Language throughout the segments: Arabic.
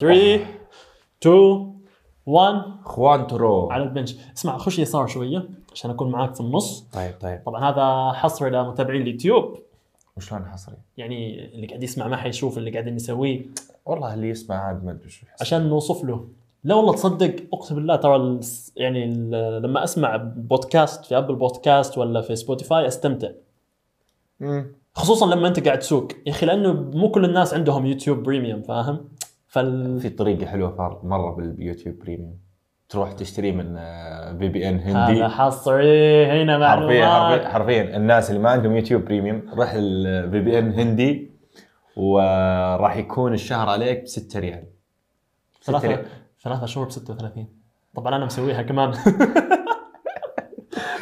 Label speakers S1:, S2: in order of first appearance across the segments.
S1: 3 2 1
S2: خوان ترو
S1: على البنش. اسمع خش يسار شوية عشان أكون معاك في النص.
S2: طيب طيب.
S1: طبعا هذا حصر لمتابعين اليوتيوب.
S2: وشلون حصري؟
S1: يعني اللي قاعد يسمع ما حيشوف اللي قاعدين نسويه.
S2: والله اللي يسمع عاد ما أدري شو.
S1: عشان نوصف له. لا والله تصدق أقسم بالله ترى يعني لما أسمع بودكاست في Apple Podcast ولا في Spotify أستمتع.
S2: مم.
S1: خصوصا لما أنت قاعد تسوق. يا أخي لأنه مو كل الناس عندهم YouTube Premium فاهم؟ فال
S2: في طريقة حلوة مرة بال YouTube Premium. تروح تشتري من VPN هندي.
S1: هذا حصري هنا معلومات.
S2: حرفيا حرفيا الناس اللي ما عندهم YouTube Premium روح ال VPN هندي وراح يكون الشهر عليك ب 6 ريال. 6
S1: ثلاثة ثلاثة شهور ب 36 طبعا أنا مسويها كمان.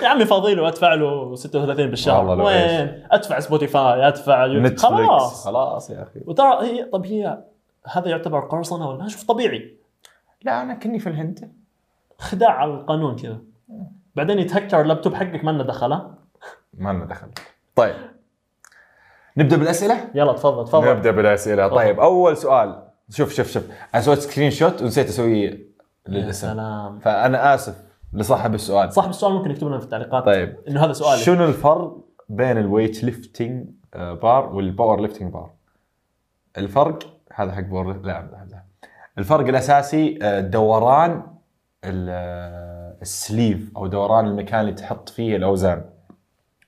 S1: يا عمي فاضي له ادفع له 36 بالشهر وين؟ أدفع Spotify أدفع يوتيوب خلاص.
S2: خلاص يا أخي.
S1: وترى هي طب هي هذا يعتبر قرصنه ولا شوف طبيعي.
S2: لا أنا كني في الهند
S1: خداع على القانون كذا. بعدين يتهكر اللابتوب حقك ما لنا دخل؟
S2: ما لنا دخل. طيب. نبدأ بالأسئلة؟
S1: يلا تفضل تفضل.
S2: نبدأ بالأسئلة. طيب أول سؤال. شوف شوف شوف. أنا سويت screenshot ونسيت
S1: أسويه
S2: للاسم
S1: سلام.
S2: فأنا آسف لصاحب السؤال.
S1: صاحب السؤال ممكن يكتب لنا في التعليقات
S2: طيب.
S1: إنه هذا سؤالي.
S2: شنو الفرق بين ال weightlifting bar وال powerlifting bar؟ الفرق هذا حق power لا. الفرق الأساسي آه، دوران آه، ال sleeve أو دوران المكان اللي تحط فيه الأوزان.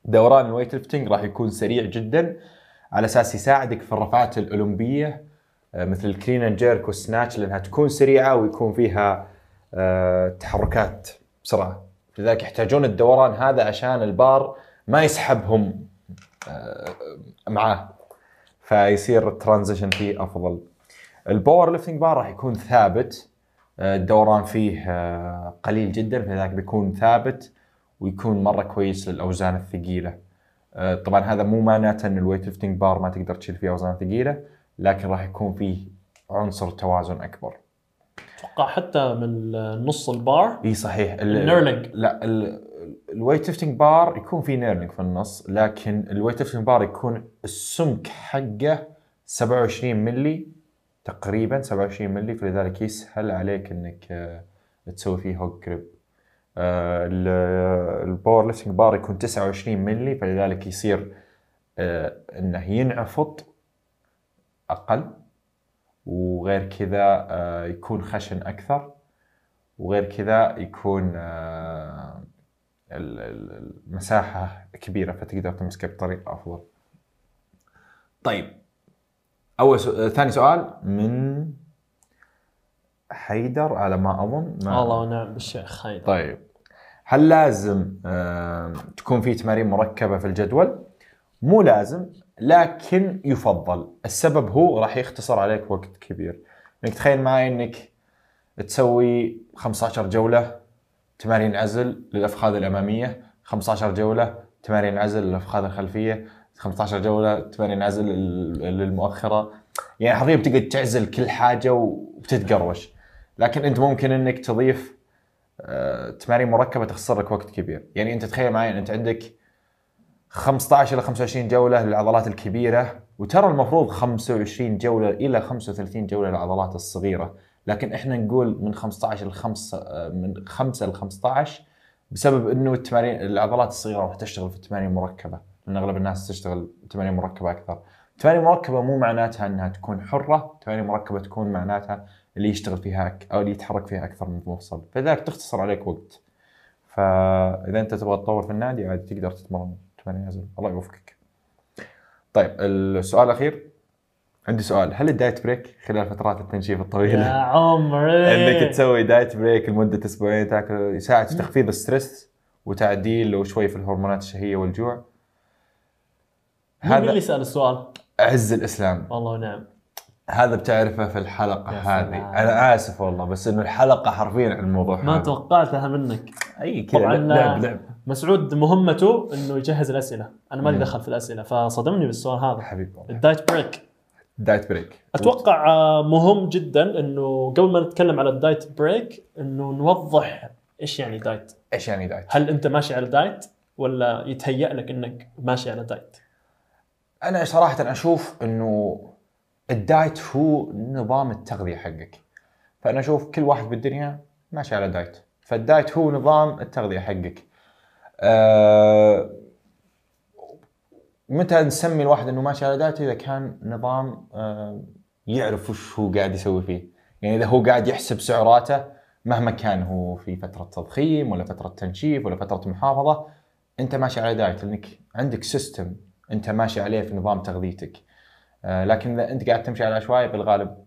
S2: دوران ال weightlifting راح يكون سريع جدا على أساس يساعدك في الرفعات الأولمبية آه، مثل ال clean and jerk وال snatch لأنها تكون سريعة ويكون فيها تحركات بسرعة لذلك يحتاجون الدوران هذا عشان البار ما يسحبهم معاه فيصير ال transition فيه أفضل. ال powerlifting bar راح يكون ثابت. آه، الدوران فيه آه، قليل جدا فلذلك بيكون ثابت ويكون مرة كويس للأوزان الثقيلة. آه، طبعا هذا مو معناته إن ال weightlifting bar ما تقدر تشيل فيه أوزان ثقيلة لكن راح يكون فيه عنصر توازن أكبر.
S1: أتوقع حتى من نص البار
S2: إي صحيح. ال-
S1: ال knurling.
S2: لا ال- ال weightlifting bar يكون في knurling في النص لكن ال weightlifting bar يكون السمك حقه 27 ملي تقريبا 27 ملي فلذلك يسهل عليك إنك آه، تسوي فيه hook grip ال powerlifting bar يكون 29 ملي فلذلك يصير آه، إنه ينعفط أقل وغير كذا آه، يكون خشن أكثر وغير كذا يكون ال- ال- المساحة كبيرة فتقدر تمسكه بطريقة أفضل. طيب أول سؤال ثاني سؤال من حيدر على ما أظن ما
S1: الله ونعم بالشيخ هيدا
S2: طيب هل لازم تكون في تمارين مركبة في الجدول؟ مو لازم لكن يفضل السبب هو راح يختصر عليك وقت كبير انك تخيل معي إنك تسوي 15 جولة تمارين عزل للأفخاذ الأمامية 15 جولة تمارين عزل للأفخاذ الخلفية 15 جولة تمارين عزل لل- للمؤخرة. يعني حرفيا بتقعد تعزل كل حاجة وبتتقروش. لكن أنت ممكن إنك تضيف آه، تمارين مركبة تخسر لك وقت كبير. يعني أنت تخيل معي أنت عندك 15 إلى 25 جولة للعضلات الكبيرة وترى المفروض 25 جولة إلى 35 جولة للعضلات الصغيرة. لكن إحنا نقول من 15 ل 5 من 5 ل 15 بسبب إنه التمارين العضلات الصغيرة راح تشتغل في التمارين المركبه لأن أغلب الناس تشتغل تمارين مركبة أكثر. تمارين مركبة مو معناتها إنها تكون حرة تمارين مركبة تكون معناتها اللي يشتغل فيها أو اللي يتحرك فيها أكثر من مفصل. فلذلك تختصر عليك وقت. فإذا أنت تبغى تطور في النادي عادي تقدر تتمرن تمارين عزل الله يوفقك. طيب السؤال الأخير. عندي سؤال هل ال diet break خلال فترات التنشيف
S1: يا
S2: الطويله
S1: عمري.
S2: إنك تسوي diet break لمدة أسبوعين تاكل يساعد في تخفيض ال stress وتعديل وشوي في الهرمونات الشهية والجوع.
S1: مين اللي
S2: هذا
S1: سال السؤال؟
S2: عز الإسلام.
S1: والله ونعم
S2: هذا بتعرفه في الحلقة
S1: يا
S2: هذه. أنا آسف والله بس إنه الحلقة حرفيا عن الموضوع
S1: ما
S2: هذا.
S1: توقعتها منك.
S2: أي كذا
S1: طبعاً
S2: لعب لعب
S1: مسعود مهمته إنه يجهز الأسئلة. أنا مالي
S2: مم.
S1: دخل في الأسئلة فصدمني بالسؤال هذا.
S2: حبيبي ال
S1: diet break.
S2: diet break.
S1: أتوقع آه، مهم جدا إنه قبل ما نتكلم على ال diet break إنه نوضح إيش يعني diet.
S2: إيش يعني diet؟
S1: هل أنت ماشي على diet ولا يتهيأ لك إنك ماشي على diet؟
S2: أنا صراحة أشوف إنه ال diet هو نظام التغذية حقك. فأنا أشوف كل واحد بالدنيا ماشي على diet. فال diet هو نظام التغذية حقك. أه متى نسمي الواحد إنه ماشي على diet إذا كان نظام أه يعرف وش هو قاعد يسوي فيه. يعني إذا هو قاعد يحسب سعراته مهما كان هو في فترة تضخيم ولا فترة تنشيف ولا فترة محافظة أنت ماشي على diet لأنك عندك system أنت ماشي عليه في نظام تغذيتك. آه، لكن إذا أنت قاعد تمشي على عشوائي بالغالب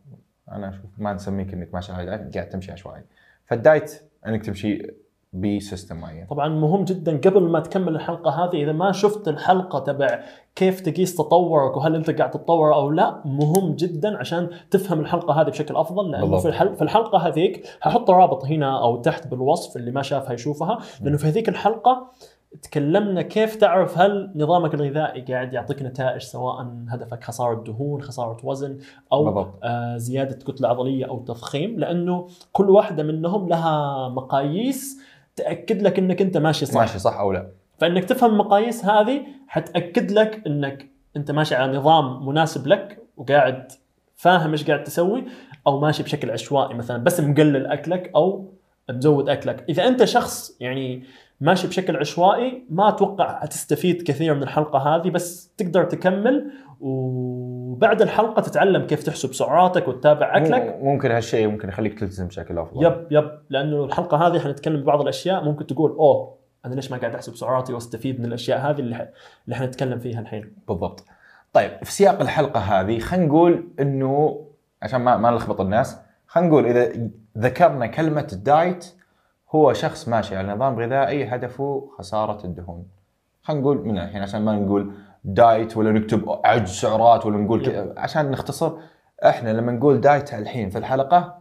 S2: أنا أشوف ما نسميك إنك ماشي على diet قاعد تمشي عشوائي فال diet إنك تمشي ب system معين
S1: طبعا مهم جدا قبل ما تكمل الحلقة هذه إذا ما شفت الحلقة تبع كيف تقيس تطورك وهل أنت قاعد تتطور أو لا مهم جدا عشان تفهم الحلقة هذه بشكل أفضل لأنه
S2: بالضبط.
S1: في الحل... في الحلقة هذيك ححط رابط هنا أو تحت بالوصف اللي ما شافها يشوفها لأنه في هذيك الحلقة تكلمنا كيف تعرف هل نظامك الغذائي قاعد يعطيك نتائج سواء هدفك خسارة دهون، خسارة وزن أو
S2: بالضبط.
S1: آه زيادة كتلة عضلية أو تضخيم لأنه كل واحدة منهم لها مقاييس تأكد لك إنك أنت ماشي صح.
S2: ماشي صح أو لا.
S1: فإنك تفهم المقاييس هذه حتأكد لك إنك أنت ماشي على نظام مناسب لك وقاعد فاهم إيش قاعد تسوي أو ماشي بشكل عشوائي مثلا بس مقلل أكلك أو مزود أكلك. إذا أنت شخص يعني ماشي بشكل عشوائي ما أتوقع حتستفيد كثير من الحلقة هذه بس تقدر تكمل وبعد الحلقة تتعلم كيف تحسب سعراتك وتتابع
S2: أكلك. ممكن هالشيء ممكن يخليك تلتزم بشكل أفضل.
S1: yep yep لأنه الحلقة هذه حنتكلم ببعض الأشياء ممكن تقول أوه أنا ليش ما قاعد أحسب سعراتي وأستفيد من الأشياء هذه اللي ح... اللي حنتكلم فيها الحين؟
S2: بالضبط. طيب في سياق الحلقة هذه خلينا نقول إنه عشان ما ما نلخبط الناس خلينا نقول إذا ذكرنا كلمة ال diet هو شخص ماشي على نظام غذائي هدفه خسارة الدهون خلينا نقول من الحين عشان ما نقول diet ولا نكتب عجز سعرات ولا نقول. عشان نختصر إحنا لما نقول diet الحين في الحلقة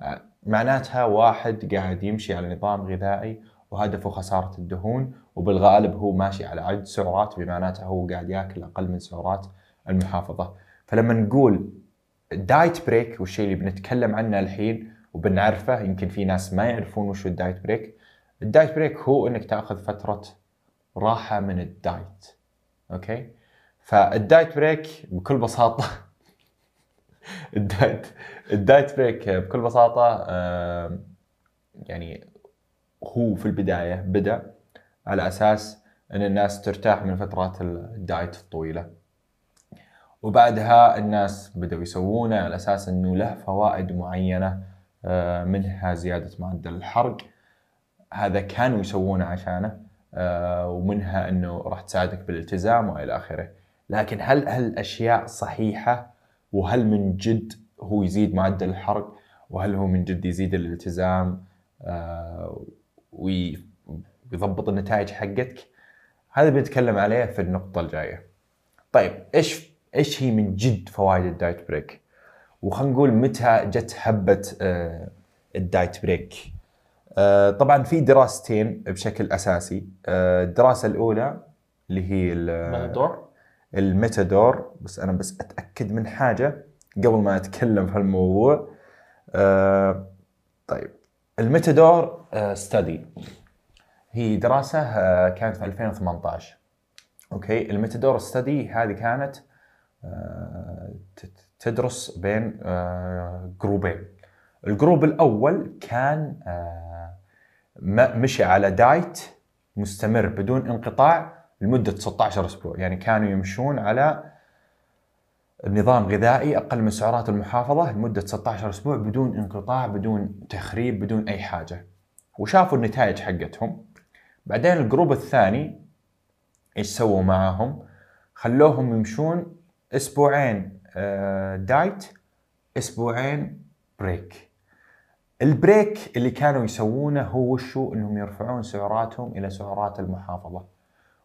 S2: آه، معناتها واحد قاعد يمشي على نظام غذائي وهدفه خسارة الدهون وبالغالب هو ماشي على عد سعرات بمعناتها هو قاعد ياكل أقل من سعرات المحافظة فلما نقول diet break والشيء اللي بنتكلم عنه الحين وبنعرفه. يمكن في ناس ما يعرفون وش ال diet break. ال diet break هو إنك تأخذ فترة راحة من ال diet. okay؟ فال diet break بكل بساطة ال diet ال diet break بكل بساطة يعني هو في البداية بدأ على أساس إن الناس ترتاح من فترات ال diet الطويلة. وبعدها الناس بدأوا يسوونه على أساس إنه له فوائد معينة منها زيادة معدل الحرق. هذا كانوا يسوونه عشانه آه، ومنها إنه راح تساعدك بالالتزام وإلى آخره. لكن هل هالأشياء صحيحة؟ وهل من جد هو يزيد معدل الحرق؟ وهل هو من جد يزيد الالتزام آه، وي- ويضبط النتائج حقتك؟ هذا بنتكلم عليه في النقطة الجاية. طيب إيش إيش هي من جد فوائد ال diet break؟ وخلينا نقول متى جت حبه آه، ال diet break. آه، طبعا في دراستين بشكل أساسي. آه، الدراسة الأولى اللي هي ال-
S1: دور
S2: ال MATADOR. بس أنا بس أتأكد من حاجة قبل ما أتكلم في هالموضوع طيب. ال MATADOR study هي دراسة آه كانت في 2018 أوكي. ال MATADOR study هذه كانت تدرس بين آه group ين. ال group الأول كان آه مشي على diet مستمر بدون انقطاع لمدة 16 أسبوع. يعني كانوا يمشون على نظام غذائي أقل من سعرات المحافظة لمدة 16 أسبوع بدون انقطاع بدون تخريب بدون أي حاجة. وشافوا النتائج حقتهم. بعدين ال group الثاني إيش سووا معاهم؟ خلوهم يمشون أسبوعين. diet أسبوعين break ال break اللي كانوا يسوونه هو وشو؟ إنهم يرفعون سعراتهم إلى سعرات المحافظة.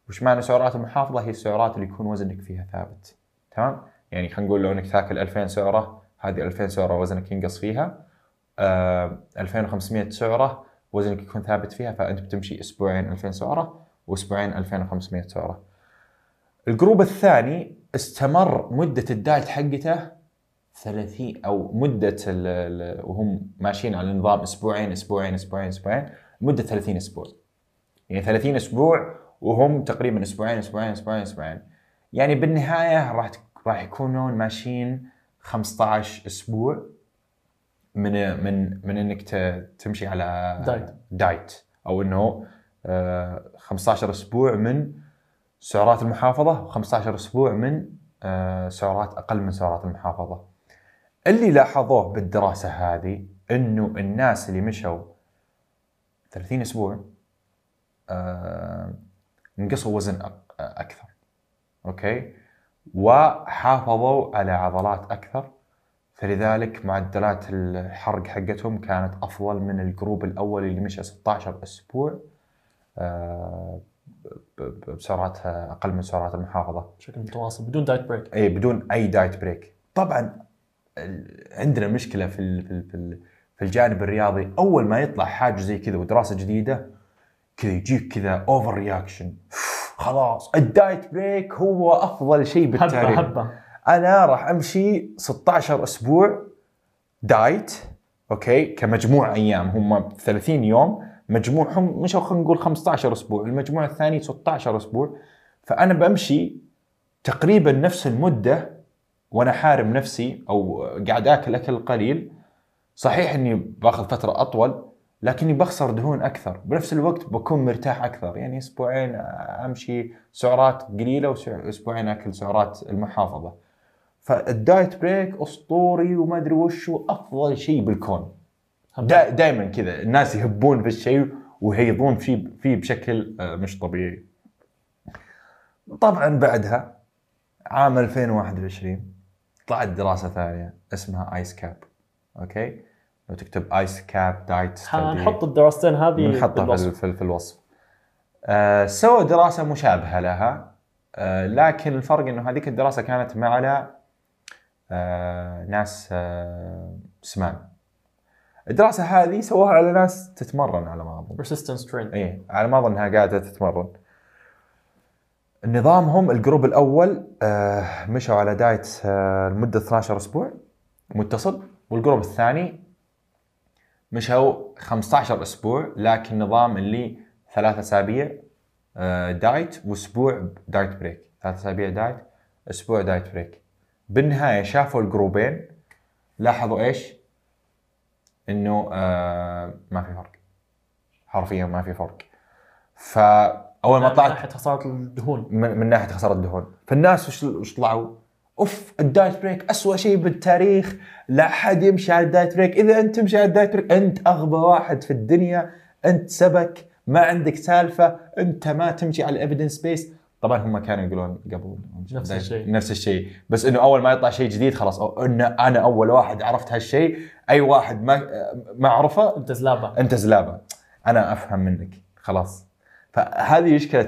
S2: وش معنى سعرات المحافظة؟ هي السعرات اللي يكون وزنك فيها ثابت. تمام؟ يعني خلينا نقول لو إنك تاكل 2000 سعرة هذه 2000 سعرة وزنك ينقص فيها. آه 2500 سعرة وزنك يكون ثابت فيها فأنت بتمشي أسبوعين 2000 سعرة وأسبوعين 2500 سعرة. الجروب الثاني استمر مدة الدايت حقته 30 أو مدة ال- ال- وهم ماشيين على نظام أسبوعين أسبوعين أسبوعين أسبوعين مدة 30 أسبوع. يعني 30 أسبوع وهم تقريبا أسبوعين أسبوعين أسبوعين أسبوعين. يعني بالنهاية راح راح يكونون ماشيين 15 أسبوع من من من إنك تمشي على
S1: diet.
S2: diet. أو إنه آه، 15 أسبوع من سعرات المحافظة و15 أسبوع من آه، سعرات أقل من سعرات المحافظة. اللي لاحظوه بالدراسة هذه إنه الناس اللي مشوا 30 أسبوع آه، نقصوا وزن أكثر. أوكي؟ وحافظوا على عضلات أكثر فلذلك معدلات الحرق حقتهم كانت أفضل من ال group الأول اللي مشى 16 أسبوع آه، ب- ب- بسعرات أقل من سعرات المحافظة.
S1: بشكل متواصل بدون دايت بريك
S2: اي بدون أي دايت بريك طبعا عندنا مشكلة في في في ال- في الجانب الرياضي. أول ما يطلع حاجة زي كذا ودراسة جديدة كذا يجيك كذا overreaction خلاص ال diet break هو أفضل شيء بالتاريخ
S1: هبه
S2: أنا راح أمشي 16 أسبوع دايت أوكي كمجموع أيام. هم 30 يوم. مجموعهم مش خلينا نقول 15 أسبوع المجموع الثاني 16 أسبوع. فأنا بمشي تقريبا نفس المدة وأنا حارم نفسي أو قاعد آكل أكل قليل. صحيح إني باخذ فترة أطول لكني بخسر دهون أكثر. بنفس الوقت بكون مرتاح أكثر يعني أسبوعين أمشي سعرات قليلة وأسبوعين أكل سعرات المحافظة. فال diet break أسطوري وما أدري وش أفضل شيء بالكون. دا دائما كذا الناس يهبون في الشيء ويهيضون فيه فيه بشكل آه، مش طبيعي. طبعا بعدها عام 2021 طلعت دراسة ثانية اسمها ICECAP أوكي؟ لو تكتب ICECAP diet
S1: حنحط الدراستين هذه
S2: بنحطها في, في, في الوصف. آه سووا دراسة مشابهة لها آه لكن الفرق إنه هذيك الدراسة كانت مع على آه ناس آه سمان. الدراسة هذه سووها على ناس تتمرن على ما أظن.
S1: Resistance training
S2: إيه على ما أظن إنها قاعدة تتمرن. نظامهم ال group الأول آه مشوا على diet آه لمدة 12 أسبوع متصل. وال group الثاني مشوا 15 أسبوع لكن نظام اللي ثلاث أسابيع آه diet وأسبوع diet break. ثلاث أسابيع diet أسبوع diet break. بالنهاية شافوا ال group ين لاحظوا إيش؟ إنه آه ما في فرق. حرفيا ما في فرق. فاول ما
S1: من
S2: طلعت
S1: ناحية خسارة الدهون.
S2: من, من ناحية خسارة الدهون. فالناس وش وش طلعوا؟ أوف ال diet break اسوء شيء بالتاريخ. لا أحد يمشي على ال diet break. إذا أنت تمشي على ال diet break أنت أغبى واحد في الدنيا. أنت سبك ما عندك سالفة. أنت ما تمشي على ال evidence-based طبعا هم كانوا يقولون قبل
S1: نفس الشيء.
S2: نفس الشيء. بس إنه أول ما يطلع شيء جديد خلاص أو إن أنا أول واحد عرفت هالشيء أي واحد ما ما عرفه
S1: أنت زلابة.
S2: أنت زلابة. أنا أفهم منك. خلاص. فهذه مشكلة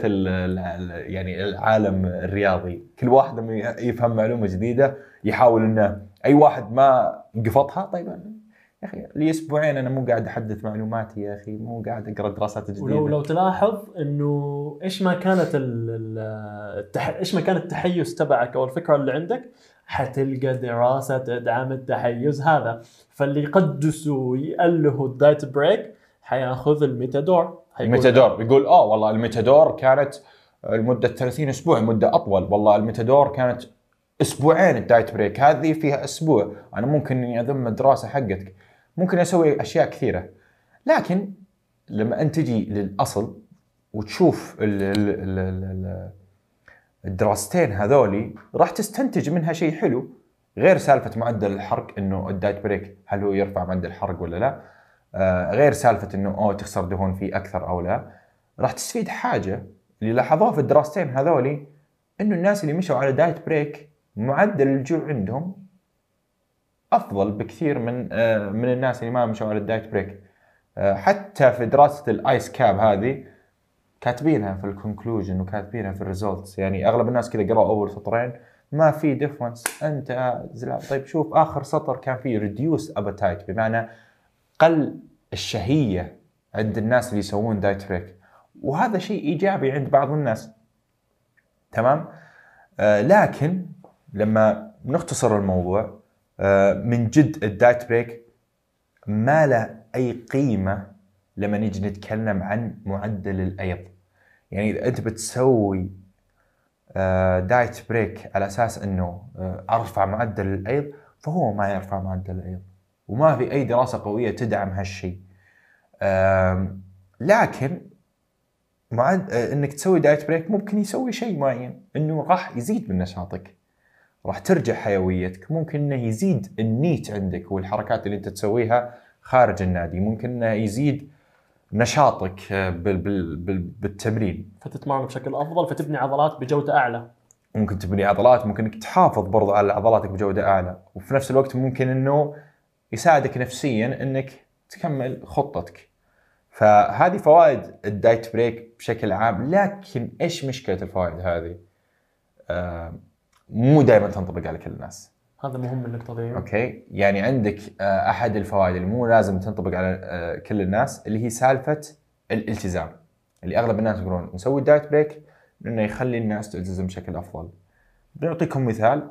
S2: يعني العالم الرياضي. كل واحد لما يفهم معلومة جديدة يحاول إنه أي واحد ما قفطها طيب يا أخي لي أسبوعين أنا مو قاعد أحدث معلوماتي يا أخي مو قاعد أقرأ دراسات جديدة.
S1: ولو لو تلاحظ إنه إيش ما كانت ال- ال- التح... إيش ما كان التحيز تبعك أو الفكرة اللي عندك حتلقى دراسة تدعم التحيز هذا. فاللي يقدسوا ويألهوا الدايت بريك حياخذ الميتادور.
S2: الميتادور يقول آه والله الميتادور كانت لمدة 30 أسبوع مدة أطول. والله ال MATADOR كانت أسبوعين ال diet break هذه فيها أسبوع. أنا ممكن إني أذم الدراسة حقتك. ممكن أسوي أشياء كثيرة. لكن لما أنت تجي للأصل وتشوف ال ال ال ال ال الدراستين هذولي راح تستنتج منها شيء حلو غير سالفة معدل الحرق إنه ال diet break هل هو يرفع معدل الحرق ولا لا؟ آه غير سالفة إنه أوه تخسر دهون فيه أكثر أو لا. راح تستفيد حاجة اللي لاحظوها في الدراستين هذولي إنه الناس اللي مشوا على diet break معدل الجوع عندهم أفضل بكثير من آه من الناس اللي ما مشوا على ال diet break. آه حتى في دراسة ال ICECAP هذه كاتبينها في ال conclusion وكاتبينها في ال results يعني أغلب الناس كذا قرأوا أول سطرين ما في difference أنت زلابة طيب شوف آخر سطر كان فيه reduced appetite بمعنى تقل الشهية عند الناس اللي يسوون diet break. وهذا شيء إيجابي عند بعض الناس. تمام؟ آه لكن لما نختصر الموضوع من جد ال diet break ما له أي قيمة لما نيجي نتكلم عن معدل الأيض. يعني إذا أنت بتسوي آه، diet break على أساس إنه آه، أرفع معدل الأيض فهو ما يرفع معدل الأيض وما في أي دراسة قوية تدعم هالشيء. لكن معد... آه، إنك تسوي diet break ممكن يسوي شيء معين إنه راح يزيد من نشاطك. راح ترجع حيويتك. ممكن إنه يزيد ال NEAT عندك والحركات اللي أنت تسويها خارج النادي. ممكن إنه يزيد نشاطك بال... بال... بال... بالتمرين.
S1: فتتمرن بشكل أفضل فتبني عضلات بجودة أعلى.
S2: ممكن تبني عضلات ممكن إنك تحافظ برضو على عضلاتك بجودة أعلى. وفي نفس الوقت ممكن إنه يساعدك نفسيا إنك تكمل خطتك. فهذه فوائد ال diet break بشكل عام. لكن إيش مشكلة الفوائد هذه؟ آه مو دائما تنطبق على كل الناس.
S1: هذا مهم النقطه دي
S2: okay؟ يعني عندك آه أحد الفوائد اللي مو لازم تنطبق على آه كل الناس اللي هي سالفة الالتزام. اللي أغلب الناس يقولون نسوي diet break لأنه يخلي الناس تلتزم بشكل أفضل. بنعطيكم مثال.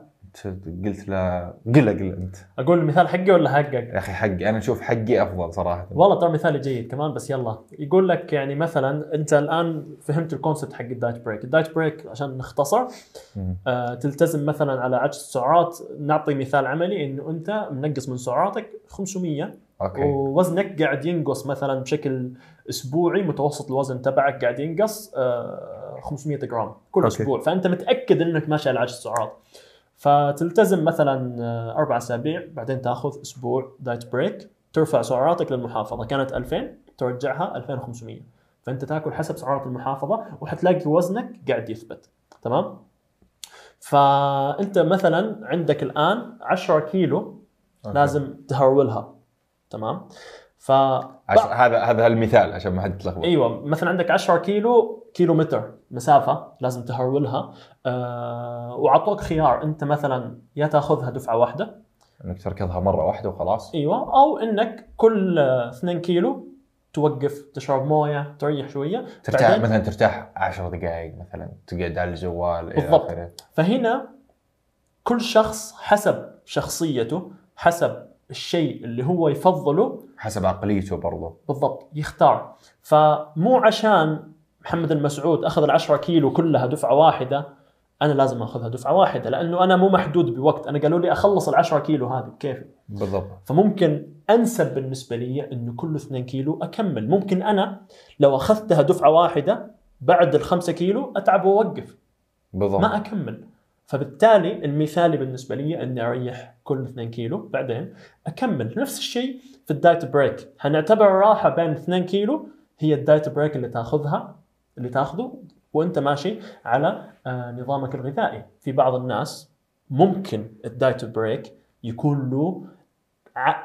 S2: قلت له قله قله أنت.
S1: أقول المثال حقي ولا حقك؟
S2: يا أخي حقي أنا أشوف حقي أفضل صراحة.
S1: والله ترى مثال جيد كمان بس يلا. يقول لك يعني مثلا أنت الآن فهمت ال concept حق ال diet break، ال diet break عشان نختصر. آه تلتزم مثلا على عدد السعرات نعطي مثال عملي إنه أنت منقص من سعراتك 500
S2: okay.
S1: ووزنك قاعد ينقص مثلا بشكل أسبوعي متوسط الوزن تبعك قاعد ينقص آه 500 جرام كل
S2: okay.
S1: أسبوع. فأنت متأكد إنك ماشي على عدد السعرات فتلتزم مثلا آه، أربع أسابيع بعدين تأخذ أسبوع diet break ترفع سعراتك للمحافظة. كانت 2000 ترجعها 2500 فأنت تأكل حسب سعرات المحافظة وحتلاقي وزنك قاعد يثبت. تمام؟ فأنت مثلا عندك الآن 10 كيلو
S2: okay.
S1: لازم تهرولها تمام؟ ف
S2: عش... هذا هذا المثال عشان ما حد يتلخبط.
S1: إيوه مثلا عندك 10 كيلو كيلو متر مسافة لازم تهرولها آه وعطوك خيار انت مثلا يا تاخذها دفعة واحدة.
S2: إنك تركضها مرة واحدة وخلاص.
S1: أيوه. أو إنك كل آه، 2 كيلو توقف تشرب موية تريح شوية.
S2: ترتاح مثلا ترتاح 10 دقائق مثلا تقعد على الجوال
S1: بالضبط.
S2: آخره.
S1: فهنا كل شخص حسب شخصيته حسب الشيء اللي هو يفضله.
S2: حسب عقليته برضو.
S1: بالضبط. يختار. فمو عشان محمد المسعود أخذ العشرة كيلو كلها دفعة واحدة أنا لازم أخذها دفعة واحدة لأنه أنا مو محدود بوقت أنا قالوا لي أخلص العشرة كيلو هذه كيف
S2: بالضبط.
S1: فممكن أنسب بالنسبة لي إنه كل 2 كيلو أكمل. ممكن أنا لو أخذتها دفعة واحدة بعد الخمسة كيلو أتعب وأوقف.
S2: بالضبط.
S1: ما أكمل. فبالتالي المثالي بالنسبة لي إني أريح كل 2 كيلو بعدين أكمل. نفس الشيء في ال diet break. حنعتبر الراحة بين 2 كيلو هي ال diet break اللي تأخذها. اللي تاخذه وانت ماشي على آه، نظامك الغذائي. في بعض الناس ممكن ال diet break يكون له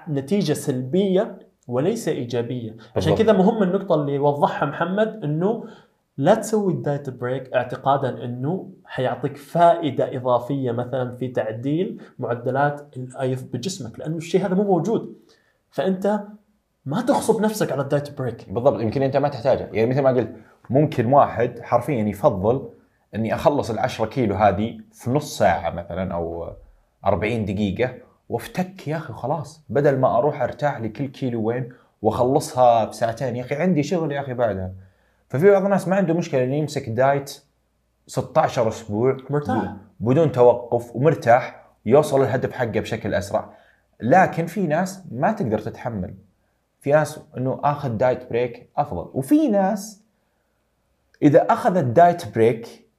S1: نتيجة سلبية وليس إيجابية. عشان
S2: بالضبط.
S1: كذا مهم النقطة اللي وضحها محمد إنه لا تسوي ال diet break اعتقادا إنه حيعطيك فائدة إضافية مثلا في تعديل معدلات الأيض بجسمك لأنه الشيء هذا مو موجود. فأنت ما تغصب نفسك على ال diet break
S2: بالضبط. يمكن أنت ما تحتاجها يعني مثل ما قلت ممكن واحد حرفيا يفضل إني أخلص ال 10 كيلو هذه في نص ساعة مثلا أو 40 دقيقة وافتك يا أخي خلاص بدل ما أروح أرتاح لي كل كيلو وين وأخلصها بساعتين يا أخي عندي شغل يا أخي بعدها. ففي بعض الناس ما عنده مشكلة إنه يمسك diet 16 أسبوع
S1: مرتاح.
S2: بدون توقف ومرتاح يوصل الهدف حقه بشكل أسرع. لكن في ناس ما تقدر تتحمل. في ناس إنه آخذ diet break أفضل. وفي ناس إذا أخذت diet break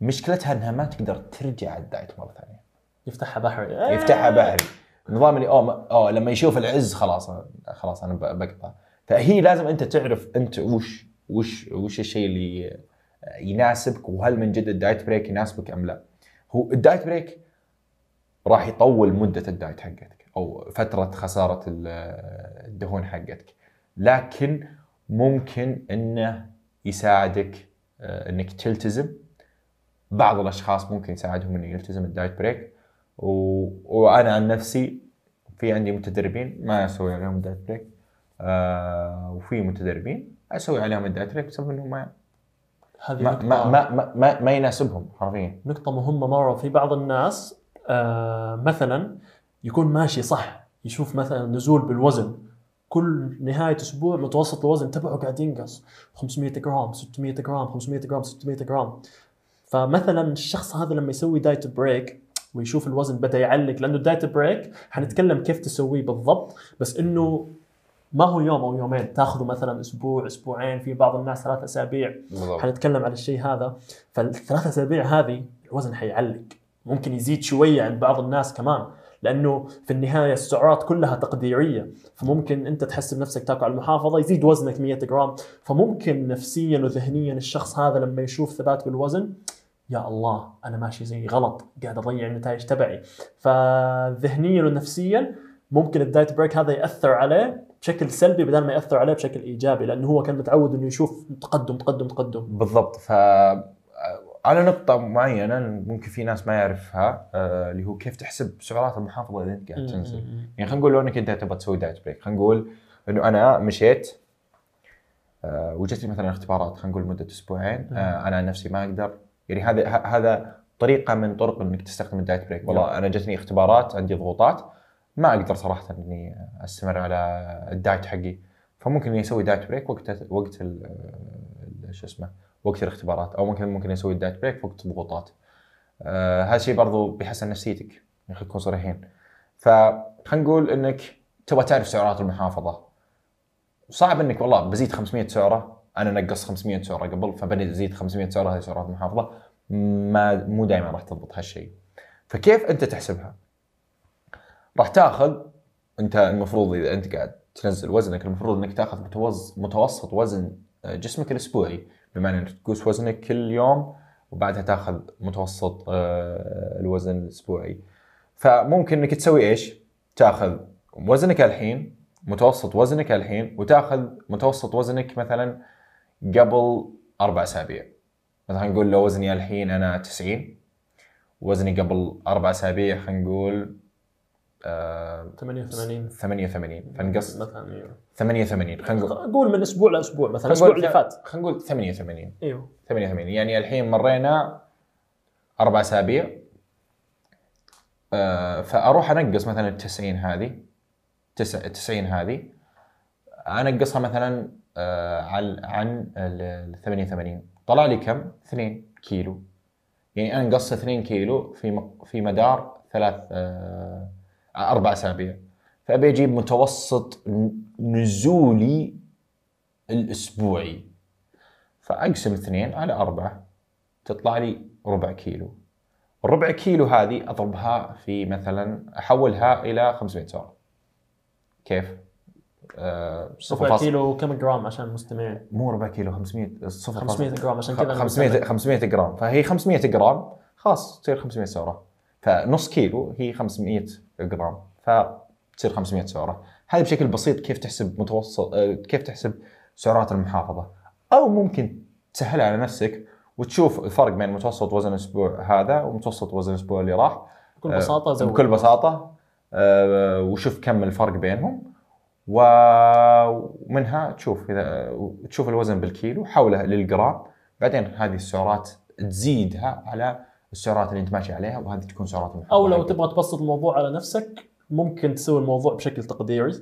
S2: مشكلتها إنها ما تقدر ترجع ال diet مرة ثانية.
S1: يفتحها بحري.
S2: يفتحها بحري. نظام اللي أوه أوه لما يشوف العز خلاص خلاص أنا بقطع. فهي لازم أنت تعرف أنت وش وش وش الشيء اللي يناسبك وهل من جد ال diet break يناسبك أم لا. هو ال diet break راح يطول مدة ال diet حقتك أو فترة خسارة ال- الدهون حقتك. لكن ممكن إنه يساعدك آه، إنك تلتزم. بعض الأشخاص ممكن يساعدهم إنه يلتزم ال diet break. و... وأنا عن نفسي في عندي متدربين ما أسوي عليهم ال diet break آه وفي متدربين أسوي عليهم ال diet break بسبب انه ما
S1: هذه
S2: ما
S1: نقطة
S2: ما ما, ما, ما, ما يناسبهم حرفيا
S1: نقطة مهمة مرة في بعض الناس آه مثلا يكون ماشي صح يشوف مثلا نزول بالوزن كل نهاية أسبوع متوسط الوزن تبعه قاعد ينقص. 500 جرام 600 جرام 500 جرام 600 جرام. فمثلا الشخص هذا لما يسوي diet break ويشوف الوزن بدأ يعلق لأنه ال diet break حنتكلم كيف تسويه بالضبط بس إنه ما هو يوم أو يومين. تاخذه مثلا أسبوع أسبوعين في بعض الناس ثلاث أسابيع.
S2: بالضبط.
S1: حنتكلم على الشيء هذا. فالثلاث أسابيع هذه الوزن حيعلق. ممكن يزيد شوية عند بعض الناس كمان. لأنه في النهاية السعرات كلها تقديرية. فممكن أنت تحسب نفسك تاكل على المحافظة يزيد وزنك 100 جرام. فممكن نفسيا وذهنيا الشخص هذا لما يشوف ثبات بالوزن يا الله أنا ماشي زي غلط قاعد أضيع النتائج تبعي. فذهنيا ونفسيا ممكن ال diet break هذا يأثر عليه بشكل سلبي بدل ما يأثر عليه بشكل إيجابي لأنه هو كان متعود إنه يشوف تقدم تقدم تقدم.
S2: بالضبط. ف على نقطة معينة ممكن في ناس ما يعرفها آه، اللي هو كيف تحسب سعرات المحافظة إذا أنت قاعد تنزل. يعني خلينا نقول لو أنك أنت تبغى تسوي diet break خلينا نقول إنه أنا مشيت آه وجتني مثلا اختبارات خلينا نقول مدة أسبوعين آه أنا عن نفسي ما أقدر. يعني هذا هذا طريقة من طرق إنك تستخدم ال diet break والله أنا جتني اختبارات عندي ضغوطات ما أقدر صراحة إني أستمر على ال diet حقي. فممكن إني أسوي diet break وقت وقت شو اسمه وقت الاختبارات أو ممكن ممكن أسوي ال diet break وقت الضغوطات. آه هذا الشيء برضو بيحسن نفسيتك خلينا نكون صريحين. فخلينا نقول إنك تبغى تعرف سعرات المحافظة. صعب إنك والله بزيد 500 سعرة أنا نقص 500 سعرة قبل فبني أزيد 500 سعرة هذه سعرات المحافظة. ما مو دائما راح تضبط هالشيء. فكيف أنت تحسبها؟ راح تاخذ أنت المفروض إذا أنت قاعد تنزل وزنك المفروض إنك تاخذ متوسط وزن جسمك الأسبوعي. بمعنى انك تقوس وزنك كل يوم وبعدها تاخذ متوسط آه، الوزن الأسبوعي فممكن إنك تسوي إيش؟ تاخذ وزنك الحين متوسط وزنك الحين وتاخذ متوسط وزنك مثلا قبل أربع أسابيع مثلا نقول لو وزني الحين أنا 90 وزني قبل أربع أسابيع خلينا نقول
S1: 88
S2: 88 فنقص
S1: مثلا أيوه.
S2: 88 خلينا نقول
S1: قول من أسبوع لأسبوع مثلا
S2: الأسبوع
S1: اللي فات.
S2: خلينا نقول 88
S1: أيوه.
S2: 88 يعني الحين مرينا أربع أسابيع. آه، فأروح أنقص مثلا ال 90 هذه. تسع 90 هذه. أنقصها مثلا آه، عن عن ال 88 طلع لي كم؟ 2 كيلو. يعني أنا نقصت 2 كيلو في في مدار ثلاث آه، أربع أسابيع. فأبي أجيب متوسط نزولي الأسبوعي. فأقسم اثنين على أربعة تطلع لي ربع كيلو. الربع كيلو هذه أضربها في مثلا أحولها إلى 500 سعر كيف؟ آه صفر
S1: ربع كيلو كم جرام عشان المستمعين
S2: مو ربع كيلو 500 صفر
S1: 500
S2: فاصل-
S1: جرام عشان كذا أنا
S2: 500
S1: بسألك.
S2: 500 جرام. فهي 500 جرام خلاص تصير 500 سعره فنص كيلو هي 500 جرام فتصير 500 سعرة. هذه بشكل بسيط كيف تحسب متوسط آه، كيف تحسب سعرات المحافظة. أو ممكن تسهلها على نفسك وتشوف الفرق بين متوسط وزن الأسبوع هذا ومتوسط وزن الأسبوع اللي راح.
S1: بكل بساطة زود.
S2: بكل بساطة آه، وشوف كم الفرق بينهم. ومنها تشوف إذا تشوف الوزن بالكيلو حوله للجرام. بعدين هذه السعرات تزيدها على السعرات اللي انت ماشي عليها وهذه تكون سعرات المحافظه
S1: أو لو. تبغى تبسط الموضوع على نفسك ممكن تسوي الموضوع بشكل تقديري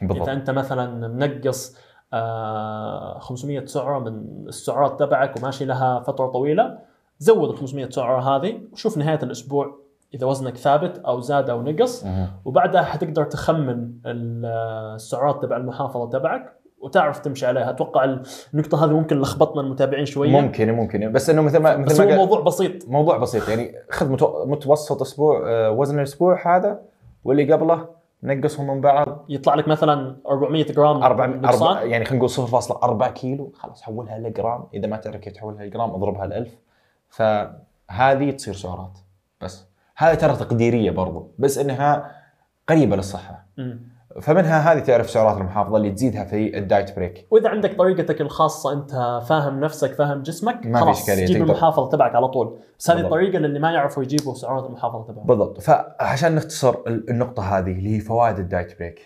S2: بالضبط
S1: إذا أنت مثلا منقص آه 500 سعرة من السعرات تبعك وماشي لها فترة طويلة زود ال 500 سعرة هذه وشوف نهاية الأسبوع إذا وزنك ثابت أو زاد أو نقص. وبعدها حتقدر تخمن ال- السعرات تبع المحافظة تبعك وتعرف تمشي عليها. أتوقع النقطة هذه ممكن لخبطنا المتابعين شوية.
S2: ممكن ممكن. بس إنه مثل ما
S1: بس
S2: مثل
S1: هو
S2: ما قال-
S1: موضوع بسيط.
S2: موضوع بسيط. يعني خذ متو- متوسط أسبوع آه، وزن الأسبوع هذا واللي قبله نقصهم من بعض.
S1: يطلع لك مثلا 400 جرام
S2: 4
S1: نقصان.
S2: يعني خلينا نقول 0.4 كيلو. خلاص حولها لجرام. إذا ما تعرف كيف تحولها لجرام اضربها ل 1000 فهذه تصير سعرات. بس. هذه ترى تقديرية برضو. بس إنها قريبة للصحة.
S1: مم.
S2: فمنها هذه تعرف سعرات المحافظة اللي تزيدها في ال diet
S1: break. وإذا عندك طريقتك الخاصة أنت فاهم نفسك فاهم جسمك
S2: ما في
S1: خلاص
S2: إشكالية،
S1: جيب
S2: تقدر.
S1: المحافظة تبعك على طول. بس هذه. الطريقة للي ما يعرفوا يجيبوا سعرات المحافظة تبعهم.
S2: بالضبط. فعشان نختصر ال- النقطة هذه اللي هي فوائد ال diet break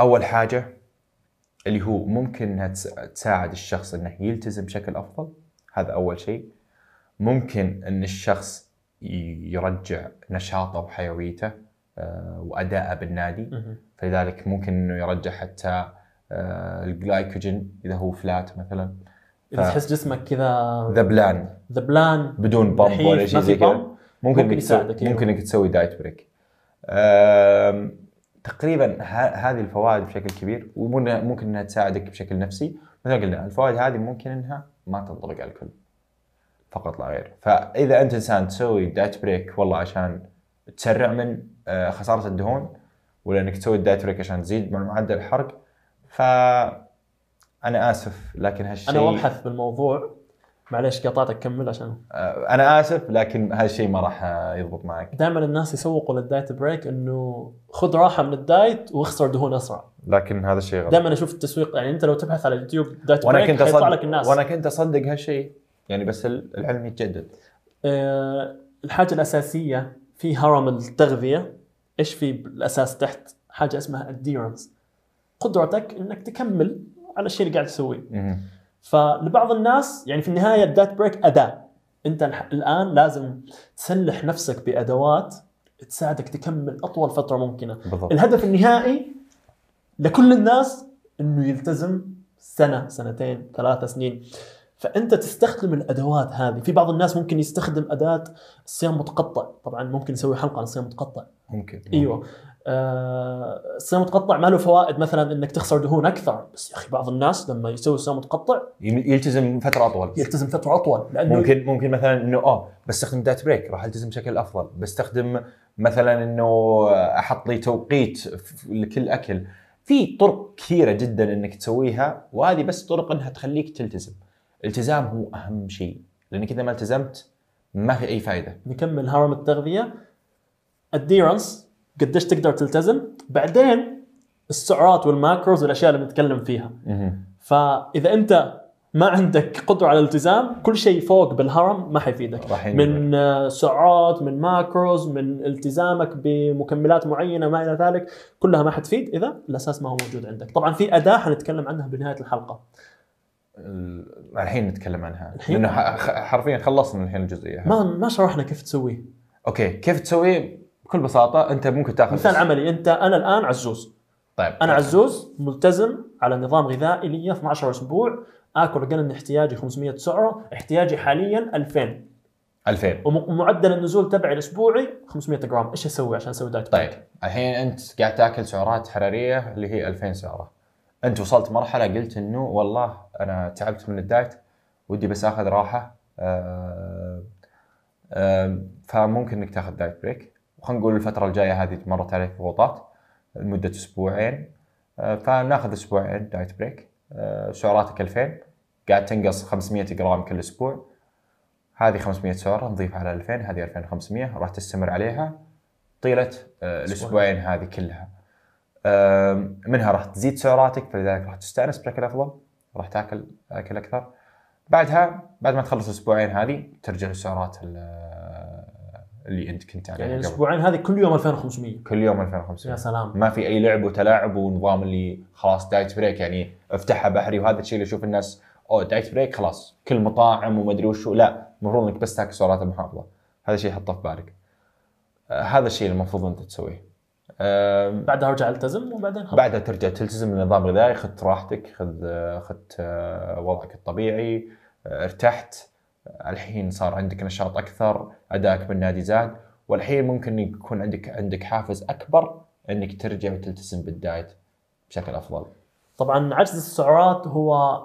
S2: أول حاجة اللي هو ممكن إنها تس- تساعد الشخص إنه يلتزم بشكل أفضل. هذا أول شيء. ممكن إن الشخص يرجع نشاطه وحيويته. آه، واداءه بالنادي. فلذلك ممكن إنه يرجع حتى آه، الجلايكوجين إذا هو flat مثلا. إذا
S1: تحس جسمك كذا
S2: ذبلان
S1: ذبلان
S2: بدون pump ولا شيء زي كذا. ممكن, إنك تسوي
S1: يساعدك، أيوه.
S2: ممكن إنك تسوي diet break تقريبا هذه الفوائد بشكل كبير وممكن إنها تساعدك بشكل نفسي. مثل ما قلنا الفوائد هذه ممكن إنها ما تنطبق على الكل فقط لا غير. فإذا أنت إنسان تسوي diet break والله عشان تسرع من آه، خسارة الدهون ولا انك تسوي ال diet break عشان تزيد من معدل الحرق. ف أنا آسف لكن هالشيء
S1: أنا وأبحث بالموضوع. معليش قاطعتك كمل عشان.
S2: آه، أنا آسف لكن هالشيء ما راح آه، يضبط معك.
S1: دائما الناس يسوقوا لل diet break إنه خذ راحة من ال diet واخسر دهون أسرع.
S2: لكن هذا الشيء غلط.
S1: دائما أشوف التسويق يعني أنت لو تبحث على اليوتيوب diet
S2: وأنا
S1: break
S2: كنت اصدق
S1: لك الناس.
S2: وأنا كنت أصدق هالشيء يعني بس ال- العلم يتجدد.
S1: آه، الحاجة الأساسية في هرم التغذية. إيش في بالاساس تحت؟ حاجة اسمها adherence قدرتك إنك تكمل على الشيء اللي قاعد تسويه. فلبعض الناس يعني في النهاية ال diet break أداة. أنت الآن لازم تسلح نفسك بأدوات تساعدك تكمل أطول فترة ممكنة.
S2: بالضبط.
S1: الهدف النهائي لكل الناس إنه يلتزم سنة سنتين ثلاث سنين. فأنت تستخدم الأدوات هذه. في بعض الناس ممكن يستخدم أداة الصيام متقطع. طبعا ممكن نسوي حلقة عن الصيام متقطع.
S2: ممكن.
S1: أيوه. آه، الصيام متقطع ما له فوائد مثلا إنك تخسر دهون أكثر. بس يا أخي بعض الناس لما يسوي صيام متقطع
S2: يلتزم فترة أطول.
S1: يلتزم فترة أطول. لأنه
S2: ممكن ممكن مثلا إنه آه بستخدم دايت بريك راح ألتزم بشكل أفضل. بستخدم مثلا إنه أحط لي توقيت لكل أكل. في طرق كثيرة جدا إنك تسويها وهذه بس طرق إنها تخليك تلتزم. الالتزام هو أهم شيء. لأنك إذا ما التزمت ما في أي فائده
S1: نكمل هرم التغذية. adherence قديش تقدر تلتزم. بعدين السعرات وال macros والأشياء اللي بنتكلم فيها. فإذا أنت ما عندك قدرة على الالتزام كل شيء فوق بالهرم ما حيفيدك. من آه، سعرات من macros من التزامك بمكملات معينة ما إلى ذلك كلها ما حتفيد. إذا الأساس ما هو موجود عندك. طبعا في أداة حنتكلم عنها بنهاية الحلقة.
S2: ال- الحين نتكلم عنها.
S1: الحين؟
S2: لأنه حرفيا خلصنا الحين الجزئية.
S1: ما ما شرحنا كيف تسويه.
S2: okay كيف تسوي بكل بساطة أنت ممكن تأخذ
S1: مثال عملي أنت أنا الآن عزوز.
S2: طيب
S1: أنا عزوز ملتزم على نظام غذائي لي 12 أسبوع آكل أقل من احتياجي 500 سعرة احتياجي حاليا 2000
S2: 2000
S1: ومعدل النزول تبعي الأسبوعي 500 جرام. إيش أسوي عشان أسوي diet
S2: طيب الحين أنت قاعد تأكل سعرات حرارية اللي هي 2000 سعرة. أنت وصلت مرحلة قلت إنه والله أنا تعبت من ال diet ودي بس آخذ راحة آه، آه، فممكن إنك تاخذ diet break. وخلينا نقول الفترة الجاية هذه مرت عليك ضغوطات لمدة أسبوعين آه، فناخذ أسبوعين diet break. آه، سعراتك 2000 قاعد تنقص 500 جرام كل أسبوع. هذه 500 سعره نضيف على 2000 هذه 2500 راح تستمر عليها طيلة آه، الأسبوعين هذه كلها. منها راح تزيد سعراتك فلذلك راح تستأنس بشكل أفضل راح تأكل أكل أكثر. بعدها بعد ما تخلص الأسبوعين هذه ترجع للسعرات ال- اللي أنت كنت عليها
S1: يعني. الأسبوعين هذه كل يوم 2500
S2: كل يوم
S1: يا
S2: 2500
S1: سلام.
S2: ما في أي لعب وتلاعب ونظام اللي خلاص دايت بريك يعني افتحها بحري وهذا الشيء اللي أشوف الناس أو diet break خلاص كل مطاعم وما أدري وشو. لا المفروض إنك بس تاكل سعرات محافظه هذا الشيء حطه في بالك. آه، هذا الشيء المفروض أنت تسويه.
S1: بعدها ارجع التزم وبعدين خلاص.
S2: بعدها ترجع تلتزم بالنظام الغذائي خذ راحتك خذ خذ آه، وضعك الطبيعي آه، ارتحت. الحين صار عندك نشاط أكثر أدائك بالنادي زاد والحين ممكن يكون عندك عندك حافز أكبر إنك ترجع وتلتزم بال diet بشكل أفضل.
S1: طبعا عجز السعرات هو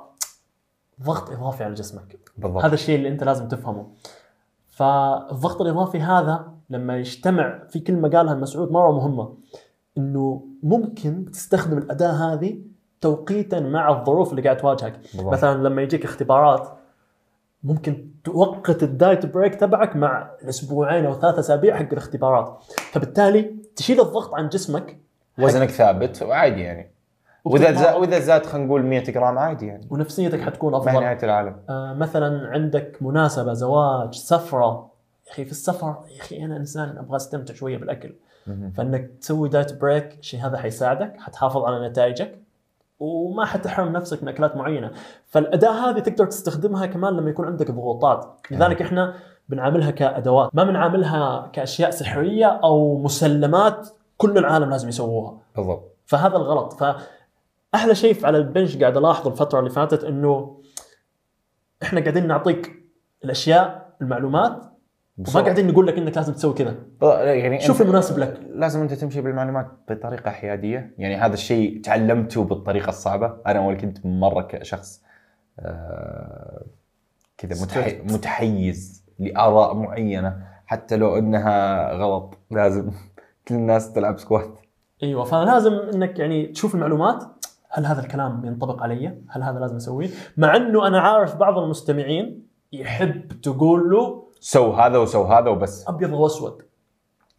S1: ضغط إضافي على جسمك.
S2: بالضبط.
S1: هذا الشيء اللي أنت لازم تفهمه. فالضغط الإضافي هذا لما يجتمع في كلمه قالها المسعود مرة مهمة إنه ممكن تستخدم الأداة هذه توقيتا مع الظروف اللي قاعد تواجهك.
S2: بالضبط.
S1: مثلا لما يجيك اختبارات ممكن توقت ال diet break تبعك مع الاسبوعين أو ثلاث أسابيع حق الاختبارات. فبالتالي تشيل الضغط عن جسمك.
S2: وزنك ثابت وعادي يعني. وإذا زاد وإذا زاد خلينا نقول 100 جرام عادي يعني.
S1: ونفسيتك حتكون أفضل.
S2: نهاية العالم.
S1: آه، مثلا عندك مناسبة زواج سفرة يا أخي في السفر يا أخي أنا إنسان أبغى أستمتع شوية
S2: بالأكل.
S1: فإنك تسوي diet break الشيء هذا حيساعدك حتحافظ على نتائجك وما حتحرم نفسك من أكلات معينة. فالأداة هذه تقدر تستخدمها كمان لما يكون عندك ضغوطات. لذلك إحنا بنعاملها كأدوات. ما بنعاملها كأشياء سحرية أو مسلمات كل العالم لازم يسووها.
S2: بالضبط.
S1: فهذا الغلط. فاحلى شيء على البنش قاعد الاحظه الفترة اللي فاتت إنه إحنا قاعدين نعطيك الأشياء المعلومات وما. قاعدين نقول لك إنك لازم تسوي كذا.
S2: يعني
S1: شوف المناسب لك.
S2: لازم أنت تمشي بالمعلومات بطريقة حيادية. يعني هذا الشيء تعلمته بالطريقة الصعبة. أنا أول كنت مرة كشخص آه، كذا متحي... متحيز لآراء معينة. حتى لو إنها غلط لازم كل الناس تلعب squat.
S1: أيوه فلازم إنك يعني تشوف المعلومات. هل هذا الكلام ينطبق علي؟ هل هذا لازم أسويه؟ مع إنه أنا عارف بعض المستمعين يحب تقول له
S2: سو هذا وسو هذا وبس.
S1: أبيض
S2: وأسود.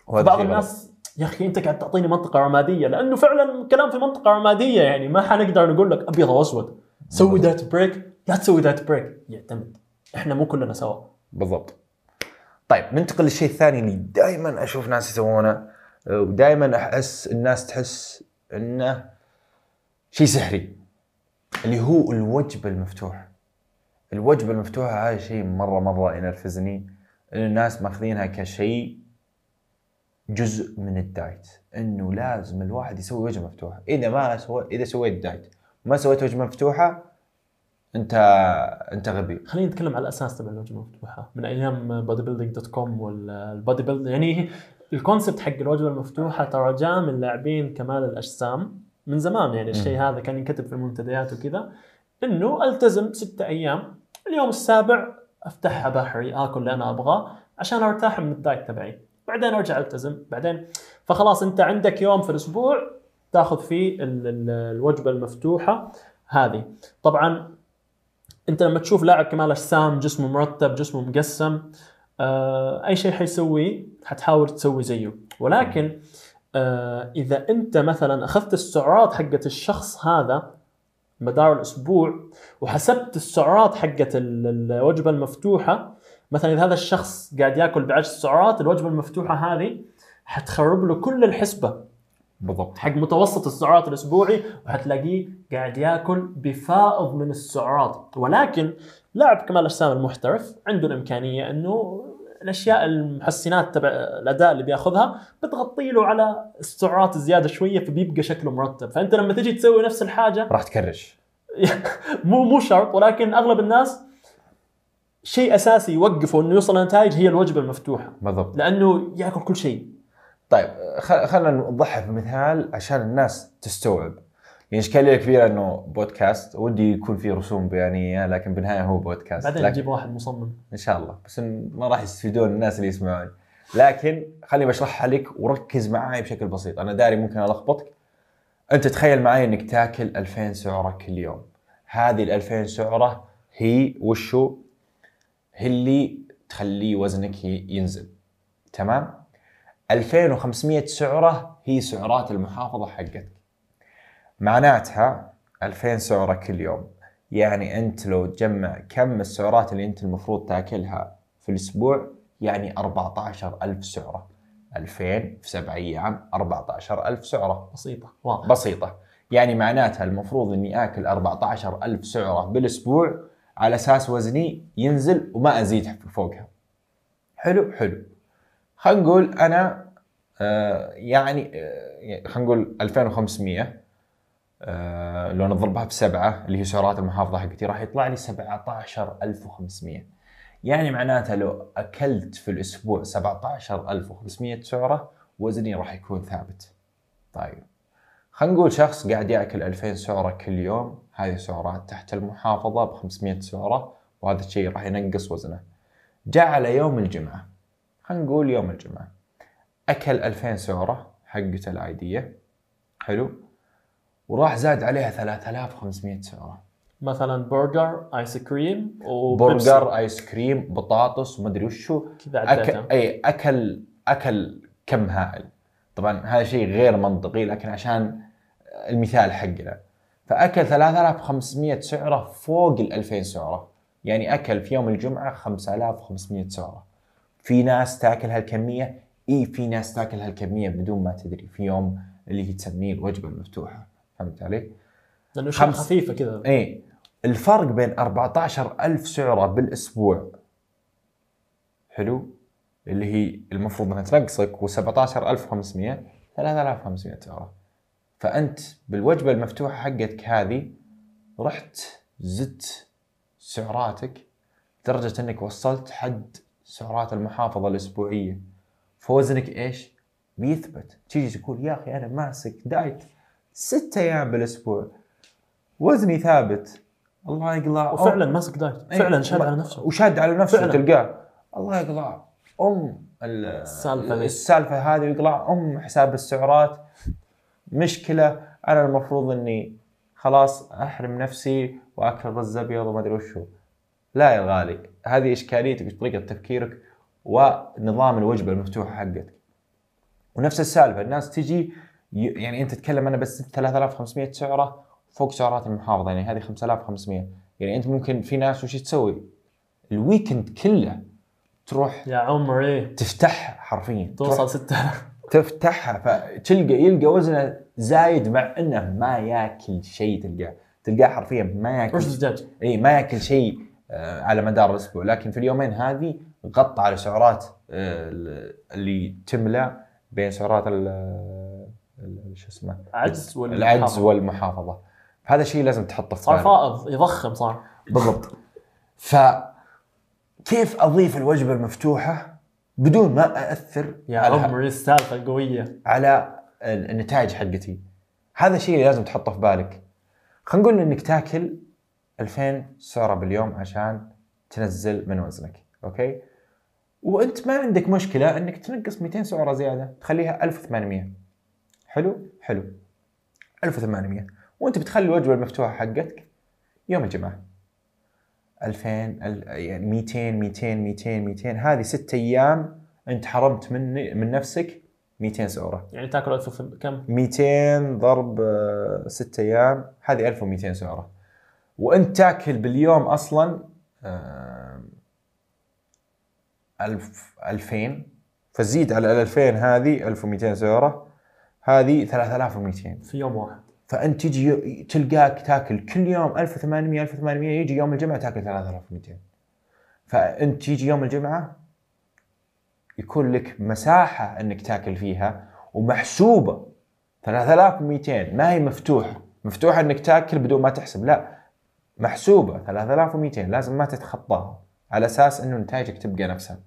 S1: بعض. الناس يا أخي أنت قاعد تعطيني منطقة رمادية لأنه فعلا كلام في منطقة رمادية يعني ما حنقدر نقول لك أبيض وأسود. سوي diet break لا تسوي diet break يعتمد. إحنا مو كلنا سوا.
S2: بالضبط. طيب ننتقل للشيء الثاني اللي دائما أشوف ناس يسوونه ودائما أحس الناس تحس إنه شيء سحري اللي هو الوجبه المفتوح. الوجبة المفتوحة هذا شيء مرة مرة ينرفزني إن الناس ماخذينها كشيء جزء من ال diet. إنه لازم الواحد يسوي وجبة مفتوحة. إذا ما سوى إذا سويت diet وما سويت وجبة مفتوحة انت أنت غبي.
S1: خلينا نتكلم على الأساس تبع الوجبة المفتوحة. من أيام bodybuilding dot com وال bodybuild يعني ال concept حق الوجبة المفتوحة ترى جاء من لاعبين كمال الأجسام من زمان. يعني الشيء هذا كان ينكتب في المنتديات وكذا. إنه ألتزم ستة أيام اليوم السابع افتحها بحري آكل اللي أنا ابغاه عشان أرتاح من ال diet تبعي. بعدين أرجع ألتزم. بعدين فخلاص أنت عندك يوم في الأسبوع تأخذ فيه ال- ال- الوجبة المفتوحة هذه. طبعا أنت لما تشوف لاعب كمال اجسام جسمه مرتب جسمه مقسم آه أي شيء حيسويه حتحاول تسوي زيه. ولكن آه إذا أنت مثلا أخذت السعرات حقت الشخص هذا مدار الأسبوع وحسبت السعرات حقت ال- الوجبة المفتوحة. مثلا إذا هذا الشخص قاعد يأكل بعشر سعرات الوجبة المفتوحة هذه حتخرب له كل الحسبة.
S2: بالضبط.
S1: حق متوسط السعرات الأسبوعي وحتلاقيه قاعد يأكل بفائض من السعرات. ولكن لاعب كمال الأجسام المحترف عنده الإمكانية أنه الأشياء المحسنات تبع الأداء اللي بيأخذها بتغطي له على السعرات الزياده شوية فبيبقى شكله مرتب. فأنت لما تجي تسوي نفس الحاجة
S2: راح تكرش.
S1: مو مو شرط ولكن أغلب الناس شيء أساسي يوقفه إنه يوصل لنتائج هي الوجبة المفتوحة.
S2: بالضبط.
S1: لأنه يأكل كل شيء.
S2: طيب خلينا نوضحها بمثال عشان الناس تستوعب. يعني إشكالية كبيرة إنه بودكاست ودي يكون فيه رسوم بيانيه لكن بالنهاية هو بودكاست.
S1: بعدين نجيب واحد مصمم.
S2: إن شاء الله. بس ما راح يستفيدون الناس اللي يسمعون. لكن خليني بشرحها لك وركز معي بشكل بسيط. أنا داري ممكن ألخبطك. أنت تخيل معي إنك تاكل 2000 سعرة كل يوم. هذه ال 2000 سعرة هي وشو؟ هي اللي تخلي وزنك ينزل. تمام؟ 2500 سعرة هي سعرات المحافظة حقتك. معناتها 2000 سعرة كل يوم. يعني أنت لو تجمع كم السعرات اللي أنت المفروض تاكلها في الأسبوع يعني 14000 سعرة. 2000 في 7 أيام 14000 سعرة.
S1: بسيطة واضح.
S2: بسيطة. يعني معناتها المفروض إني آكل 14000 سعرة بالأسبوع على أساس وزني ينزل وما أزيد فوقها. حلو؟ حلو. خلينا نقول أنا آه يعني آه خلينا نقول 2500 آه لو نضربها بسبعة اللي هي سعرات المحافظة حقتي راح يطلع لي 17500 يعني معناتها لو أكلت في الأسبوع 17500 سعرة وزني راح يكون ثابت. طيب. خلينا نقول شخص قاعد يأكل 2000 سعرة كل يوم هذه سعرات تحت المحافظة ب 500 سعرة وهذا الشيء راح ينقص وزنه. جاء على يوم الجمعة. خلينا نقول يوم الجمعة. أكل 2000 سعرة حقته العادية. حلو. وراح زاد عليها 3500 سعرة.
S1: مثلا burger ice cream.
S2: burger ice cream بطاطس ومدري وشو.
S1: كذا عديتها
S2: إي اكل أكل كم هائل. طبعا هذا شيء غير منطقي لكن عشان المثال حقنا. فأكل 3500 سعرة فوق ال 2000 سعرة. يعني أكل في يوم الجمعة 5500 سعرة. في ناس تاكل هالكمية؟ إي في ناس تاكل هالكمية بدون ما تدري. في يوم اللي هي تسميه الوجبة المفتوحة. فهمت علي؟
S1: لأنه
S2: خمس-
S1: خفيفة كذا.
S2: إيه. الفرق بين 14000 سعرة بالأسبوع. حلو؟ اللي هي المفروض إنها تنقصك و17500 3500 سعرة. فأنت بالوجبة المفتوحة حقتك هذه رحت زدت سعراتك لدرجة إنك وصلت حد سعرات المحافظة الأسبوعية. فوزنك إيش؟ بيثبت. تيجي تقول يا أخي أنا ماسك diet. ستة أيام بالأسبوع. وزني ثابت. الله يقلع
S1: وفعلا ماسك دايت.
S2: إيه،
S1: فعلا شاد على نفسه.
S2: وشاد على نفسه
S1: فعلا.
S2: تلقاه. الله يقلع أم ال-
S1: السالفة ذي.
S2: السالفة هذه ويقلع أم حساب السعرات. مشكلة أنا المفروض إني خلاص أحرم نفسي وأكل رز أبيض وما أدري وشو. لا يا الغالي هذه اشكاليتك وطريقه تفكيرك ونظام الوجبة المفتوحة حقتك ونفس السالفة الناس تجي يعني أنت تتكلم أنا بس 3500 سعرة فوق سعرات المحافظة يعني هذه 5500 يعني أنت ممكن في ناس وش تسوي؟ الويكند كله تروح
S1: يا عمري
S2: تفتحها حرفيا
S1: توصل
S2: تروح
S1: 6000
S2: تفتحها فتلقى يلقى وزنه زايد مع إنه ما ياكل شيء تلقاه. تلقاه حرفيا ما ياكل
S1: رز دجاج
S2: إي ما ياكل شيء آه، على مدار الأسبوع. لكن في اليومين هذه غطى على سعرات آه، اللي تملى بين سعرات شو اسمه؟
S1: عجز ولا
S2: العجز والمحافظة. هذا شيء لازم تحطه في
S1: صار. فائض يضخم صار.
S2: بالضبط. ف كيف أضيف الوجبة المفتوحة بدون ما أأثر
S1: يا
S2: على
S1: عمري السالفة القوية.
S2: على ال- النتائج حقتي. هذا اللي لازم تحطه في بالك. خلينا نقول إنك تاكل 2000 سعرة باليوم عشان تنزل من وزنك أوكي؟ وأنت ما عندك مشكلة إنك تنقص 200 سعرة زيادة تخليها 1800 حلو؟ حلو. 1800 وأنت بتخلي الوجبة المفتوحة حقتك يوم الجمعة. 2000 أل- يعني 200 200 200 200 هذه ست أيام أنت حرمت من من نفسك 200 سعرة.
S1: يعني تاكل 1000 في- كم؟
S2: 200 ضرب 6 أيام. هذه 1200 سعرة. وأنت تاكل باليوم أصلا آه، 1000 2000 فزيد على ال 2000 هذه 1200 سعرة. هذه 3200
S1: في يوم واحد.
S2: فأنت تجي تلقاك تاكل كل يوم 1800 1800 يجي يوم الجمعة تاكل 3200 فأنت تيجي يوم الجمعة يكون لك مساحة إنك تاكل فيها ومحسوبة. 3200 ما هي مفتوحة. مفتوحة إنك تاكل بدون ما تحسب. لا محسوبة. 3200 لازم ما تتخطاها على أساس إنه نتائجك تبقى نفسها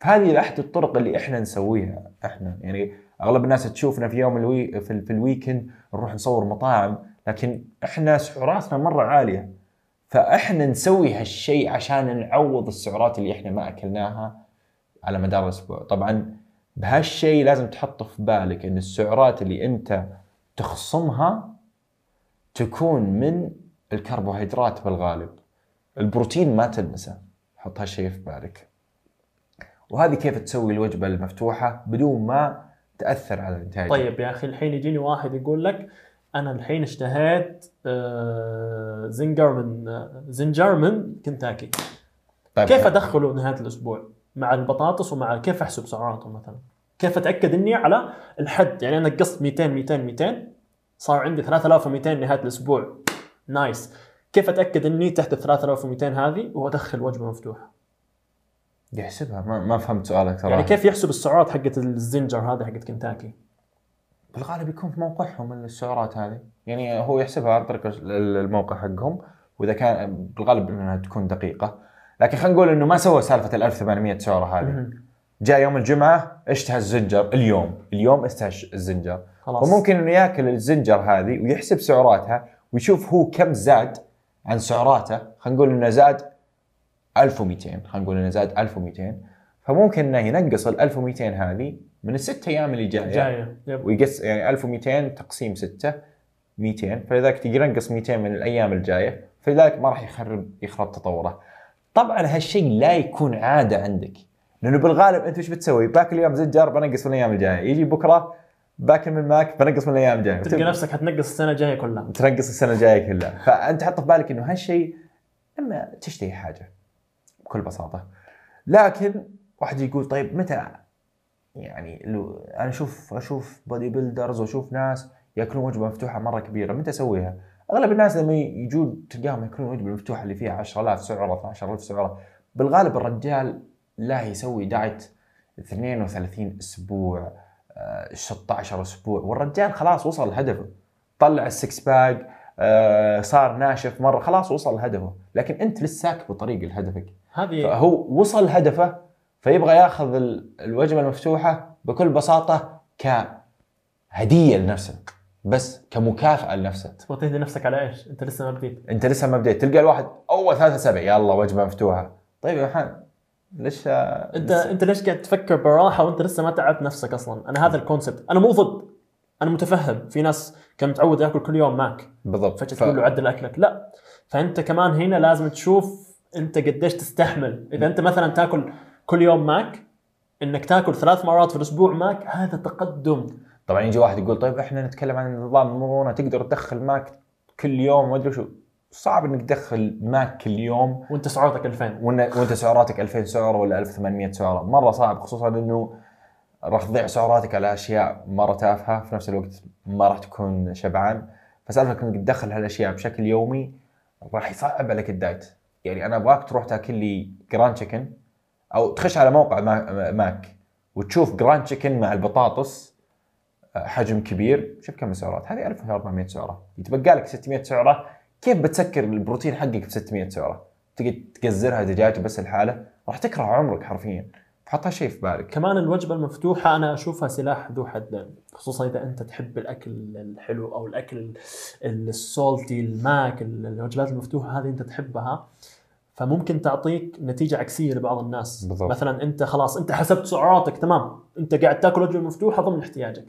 S2: فهذه أحد الطرق اللي إحنا نسويها. إحنا يعني أغلب الناس تشوفنا في يوم الوي في, في الويكند نروح نصور مطاعم لكن إحنا سعراتنا مرة عالية. فإحنا نسوي هالشيء عشان نعوض السعرات اللي إحنا ما أكلناها على مدار الأسبوع. طبعا بهالشيء لازم تحط في بالك إن السعرات اللي أنت تخصمها تكون من الكربوهيدرات بالغالب. البروتين ما تلمسه. حط هالشيء في بالك. وهذه كيف تسوي الوجبة المفتوحة؟ بدون ما تأثر على النتائج.
S1: طيب يا أخي الحين يجيني واحد يقول لك أنا الحين اشتهيت آه، zinger من آه، zinger من كنتاكي.
S2: طيب.
S1: كيف أدخله نهاية الأسبوع؟ مع البطاطس ومع كيف أحسب سعراته مثلا؟ كيف أتأكد إني على الحد؟ يعني أنا نقصت 200 200 200 صار عندي 3200 نهاية الأسبوع. nice. كيف أتأكد إني تحت ال 3200 هذه وأدخل وجبة مفتوحة؟
S2: يحسبها. ما, ما فهمت سؤالك ترى
S1: يعني كيف يحسب السعرات حقت ال zinger هذه حقت كنتاكي؟
S2: بالغالب يكون في موقعهم السعرات هذه. يعني هو يحسبها عن طريق ال- الموقع حقهم وإذا كان بالغالب إنها تكون دقيقة. لكن خلينا نقول إنه ما سوى سالفة ال 1800 سعرة هذه. جاء يوم الجمعة اشتهى الزنجر اليوم. اليوم اشتهى الزنجر.
S1: خلاص.
S2: وممكن إنه يأكل الزنجر هذه ويحسب سعراتها ويشوف هو كم زاد عن سعراته. خلينا نقول إنه زاد 1200 خلينا نقول إنه زاد 1200 فممكن إنه ينقص ال 1200 هذه من الست أيام اللي
S1: جاية. جاية.
S2: ويقص يعني 1200 تقسيم 6 200 فلذلك تقدر ينقص 200 من الأيام الجاية. فلذلك ما راح يخرب يخرب تطوره. طبعا هالشيء لا يكون عادة عندك. لأنه بالغالب أنت وش بتسوي؟ باكل اليوم زنجر بنقص من الأيام الجاية، يجي بكرة باكل من ماك بنقص من الأيام الجاية.
S1: تلقى نفسك حتنقص السنة الجاية كلها.
S2: تنقص السنة الجاية كلها، فأنت حط في بالك إنه هالشيء لما تشتهي حاجة. بكل بساطة. لكن واحد يقول طيب متى يعني لو أنا أشوف أشوف bodybuilders وأشوف ناس يأكلون وجبة مفتوحة مرة كبيرة متى أسويها؟ أغلب الناس لما يجون تلقاهم يأكلون وجبة مفتوحة اللي فيها 10000 سعره 12000 سعره بالغالب الرجال لا يسوي diet 32 أسبوع آه، 16 أسبوع. والرجال خلاص وصل لهدفه. طلع ال six pack آه، صار ناشف مرة خلاص وصل لهدفه. لكن أنت لساك بطريق لهدفك.
S1: هذه
S2: فهو وصل هدفه فيبغى ياخذ ال- الوجبة المفتوحة بكل بساطة كهدية لنفسه بس كمكافأة لنفسه
S1: تبغى تهدي نفسك على إيش؟ أنت لسه ما بديت.
S2: أنت لسه ما بديت. تلقى الواحد أول ثلاثة اسابيع يلا وجبة مفتوحة. طيب يا محمد ليش؟
S1: أنت أنت ليش قاعد تفكر براحة وأنت لسه ما تعبت نفسك أصلا؟ أنا هذا ال concept، أنا مو ضد. أنا متفهم. في ناس كان متعود يأكل كل يوم ماك.
S2: بالضبط.
S1: فجأة
S2: ف-
S1: تقول له عدل أكلك. لا. فأنت كمان هنا لازم تشوف أنت قديش تستحمل. إذا أنت مثلا تأكل كل يوم ماك إنك تأكل ثلاث مرات في الأسبوع ماك هذا تقدم.
S2: طبعا يجي واحد يقول طيب إحنا نتكلم عن نظام المرونه تقدر تدخل ماك كل يوم ما أدري شو. صعب إنك تدخل ماك كل يوم.
S1: وأنت سعراتك 2000
S2: وإن- وأنت سعراتك 2000 سعره ولا 1800 سعره مرة صعب خصوصا إنه راح تضيع سعراتك على أشياء مرة تافهة في نفس الوقت ما راح تكون شبعان. فسالفه إنك تدخل هالأشياء بشكل يومي راح يصعب عليك ال diet. يعني أنا أبغاك تروح تاكل لي grand chicken أو تخش على موقع ما- ماك وتشوف grand chicken مع البطاطس آه، حجم كبير. شوف كم السعرات هذه 1400 سعرة. يتبقى لك 600 سعرة. كيف بتسكر البروتين حقك ب 600 سعرة؟ تقعد تقزرها دجاج بس الحالة. راح تكره عمرك حرفيا. فحط هالشيء في بالك.
S1: كمان الوجبة المفتوحة أنا أشوفها سلاح ذو حدين خصوصا إذا أنت تحب الأكل الحلو أو الأكل ال- السولتي الماك ال- الوجبات المفتوحة هذه أنت تحبها فممكن تعطيك نتيجة عكسية لبعض الناس.
S2: بالضبط.
S1: مثلا أنت خلاص أنت حسبت سعراتك تمام. أنت قاعد تأكل وجبة مفتوحة ضمن احتياجك.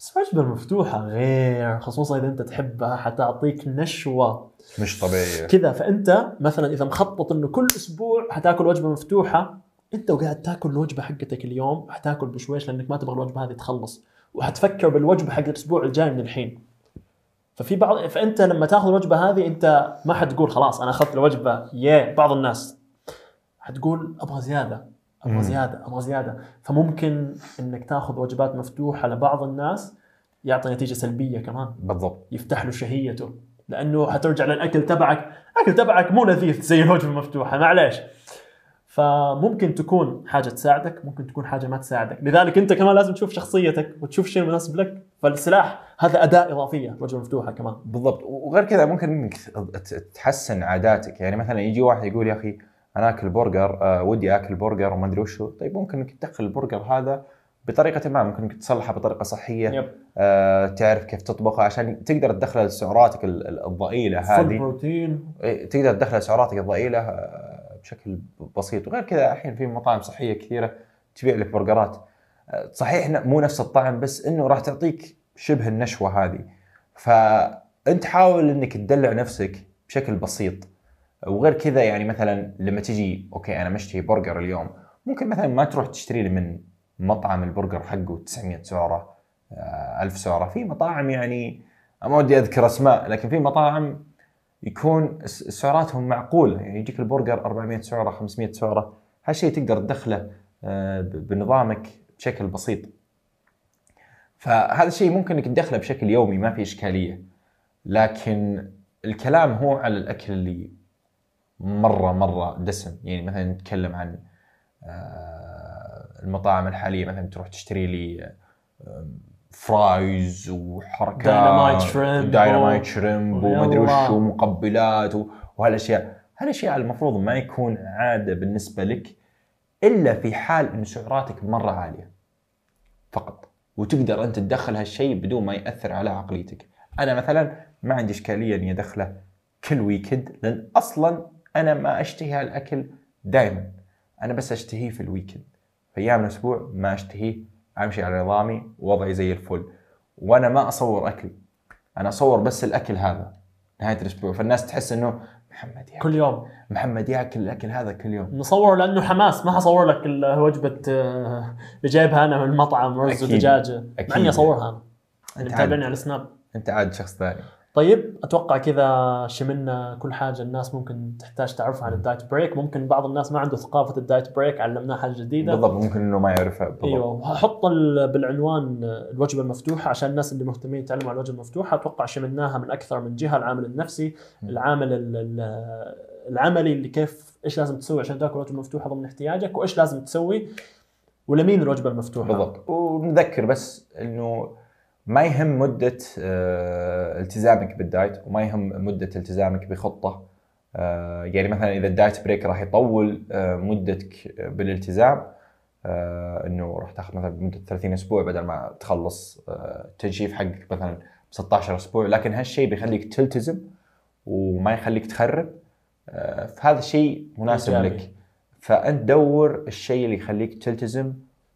S1: بس الوجبه المفتوحه غير خصوصا إذا أنت تحبها حتعطيك نشوة.
S2: مش طبيعية.
S1: كذا فأنت مثلا إذا مخطط إنه كل أسبوع حتأكل وجبة مفتوحة انت وقاعد تاكل الوجبة حقتك اليوم حتاكل بشويش لأنك ما تبغى الوجبة هذه تخلص وحتفكر بالوجبة حق الأسبوع الجاي من الحين. ففي بعض فأنت لما تأخذ الوجبة هذه أنت ما حتقول خلاص أنا أخذت الوجبة يا بعض الناس. حتقول أبغى زيادة
S2: أبغى.
S1: زيادة أبغى زيادة. فممكن إنك تأخذ وجبات مفتوحة لبعض الناس يعطي نتيجة سلبية كمان.
S2: بالضبط.
S1: يفتح له شهيته. لأنه حترجع للأكل تبعك الاكل تبعك مو لذيذ زي الوجبة المفتوحة معليش. فممكن تكون حاجة تساعدك ممكن تكون حاجة ما تساعدك. لذلك أنت كمان لازم تشوف شخصيتك وتشوف الشيء المناسب لك فالسلاح هذا أداة إضافية الوجبه المفتوحه كمان.
S2: بالضبط. وغير كذا ممكن إنك تحسن عاداتك. يعني مثلا يجي واحد يقول يا أخي أنا آكل برجر آه ودي آكل برجر وما أدري وشو طيب ممكن إنك تدخل البرجر هذا بطريقة ما ممكن إنك تصلحه بطريقة صحية.
S1: yep.
S2: آه تعرف كيف تطبخه عشان تقدر تدخل سعراتك ال- ال-
S1: الضئيلة
S2: هذه.
S1: بروتين
S2: إيه، تقدر تدخل سعراتك الضئيلة آه، بشكل بسيط. وغير كذا الحين في مطاعم صحية كثيرة تبيع لك برجرات. آه، صحيح مو نفس الطعم بس إنه راح تعطيك شبه النشوة هذه. فأنت حاول إنك تدلع نفسك بشكل بسيط. وغير كذا يعني مثلا لما تجي أوكي أنا مشتهي برجر اليوم. ممكن مثلا ما تروح تشتري لي من مطعم البرجر حقه 900 سعرة آه، 1000 سعرة. في مطاعم يعني ما ودي أذكر أسماء لكن في مطاعم يكون سعراتهم معقوله يعني يجيك البرجر 400 سعرة 500 سعرة. هالشيء تقدر تدخله آه، بنظامك بشكل بسيط. فهذا الشيء ممكن إنك تدخله بشكل يومي ما في إشكالية. لكن الكلام هو على الأكل اللي مرة مرة دسم. يعني مثلا نتكلم عن آه، المطاعم الحالية. مثلا تروح تشتري لي آه، fries وحركات dynamite shrimp dynamite shrimp
S1: ويلا.
S2: وش ومقبلات وهالأشياء. هالأشياء المفروض ما يكون عادة بالنسبة لك إلا في حال إن سعراتك مرة عالية. فقط. وتقدر أنت تدخل هالشيء بدون ما يأثر على عقليتك. أنا مثلا ما عندي إشكالية إني أدخله كل weekend لأن أصلا أنا ما أشتهي هالأكل دائما أنا بس أشتهيه في ال weekend في أيام الأسبوع ما أشتهيه أمشي على نظامي وضعي زي الفل. وأنا ما أصور أكل أنا أصور بس الأكل هذا نهاية الأسبوع. فالناس تحس إنه محمد ياكل
S1: كل يوم.
S2: محمد ياكل الأكل هذا كل يوم.
S1: نصور لأنه حماس ما حصور لك وجبة آه، اللي جايبها أنا من المطعم رز. ودجاجه مع. إني أصورها أنا.
S2: أنت
S1: متابعني
S2: عاد
S1: على السناب
S2: أنت عاد شخص ثاني.
S1: طيب أتوقع كذا شملنا كل حاجة. الناس ممكن تحتاج تعرفها عن ال diet break. ممكن بعض الناس ما عنده ثقافة ال diet break علمناه حاجة جديدة.
S2: بالضبط ممكن إنه ما يعرفها بالضبط.
S1: أيوه ال- بالعنوان الوجبة المفتوحة عشان الناس اللي مهتمين يتعلموا عن الوجبة المفتوحة. أتوقع شملناها من أكثر من جهة العامل النفسي. العامل ال- ال- العملي اللي كيف إيش لازم تسوي عشان تاكل وجبة مفتوحة ضمن احتياجك وإيش لازم تسوي ولمين الوجبة المفتوحة.
S2: بالضبط. ونذكر بس إنه ما يهم مدة آه، التزامك بال diet وما يهم مدة التزامك بخطة. آه، يعني مثلا إذا ال diet break راح يطول آه، مدتك بالالتزام إنه راح تاخذ مثلا مدة 30 أسبوع بدل ما تخلص التنشيف حقك مثلا 16 أسبوع. لكن هالشيء بيخليك تلتزم وما يخليك تخرب. فهذا الشيء مناسب. لك. فأنت دور الشيء اللي يخليك تلتزم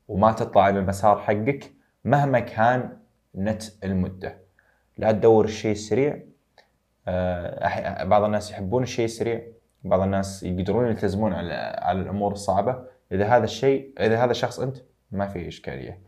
S2: وما تطلع عن المسار حقك مهما كان نت المدة. لا تدور الشيء السريع آه، بعض الناس يحبون الشيء السريع بعض الناس يقدرون يلتزمون على على الأمور الصعبة. إذا هذا الشيء إذا هذا الشخص أنت ما في إشكالية.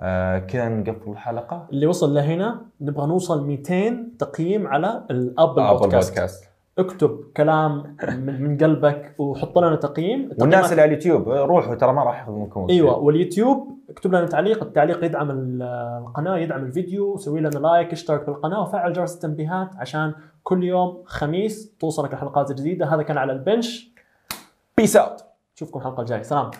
S2: آه كذا نقفل الحلقة.
S1: اللي وصل لهنا نبغى نوصل 200 تقييم على الاب
S2: ابل
S1: بودكاست.
S2: بودكاست.
S1: اكتب كلام من, قلبك وحط لنا تقييم.
S2: والناس اللي على اليوتيوب روحوا ترى ما راح منكم وقت
S1: أيوه واليوتيوب اكتب لنا تعليق التعليق يدعم ال- القناة يدعم الفيديو سوي لنا لايك اشترك بالقناه وفعل جرس التنبيهات عشان كل يوم خميس توصلك الحلقات الجديده هذا كان على البنش.
S2: peace out
S1: نشوفكم الحلقة الجاية. سلام.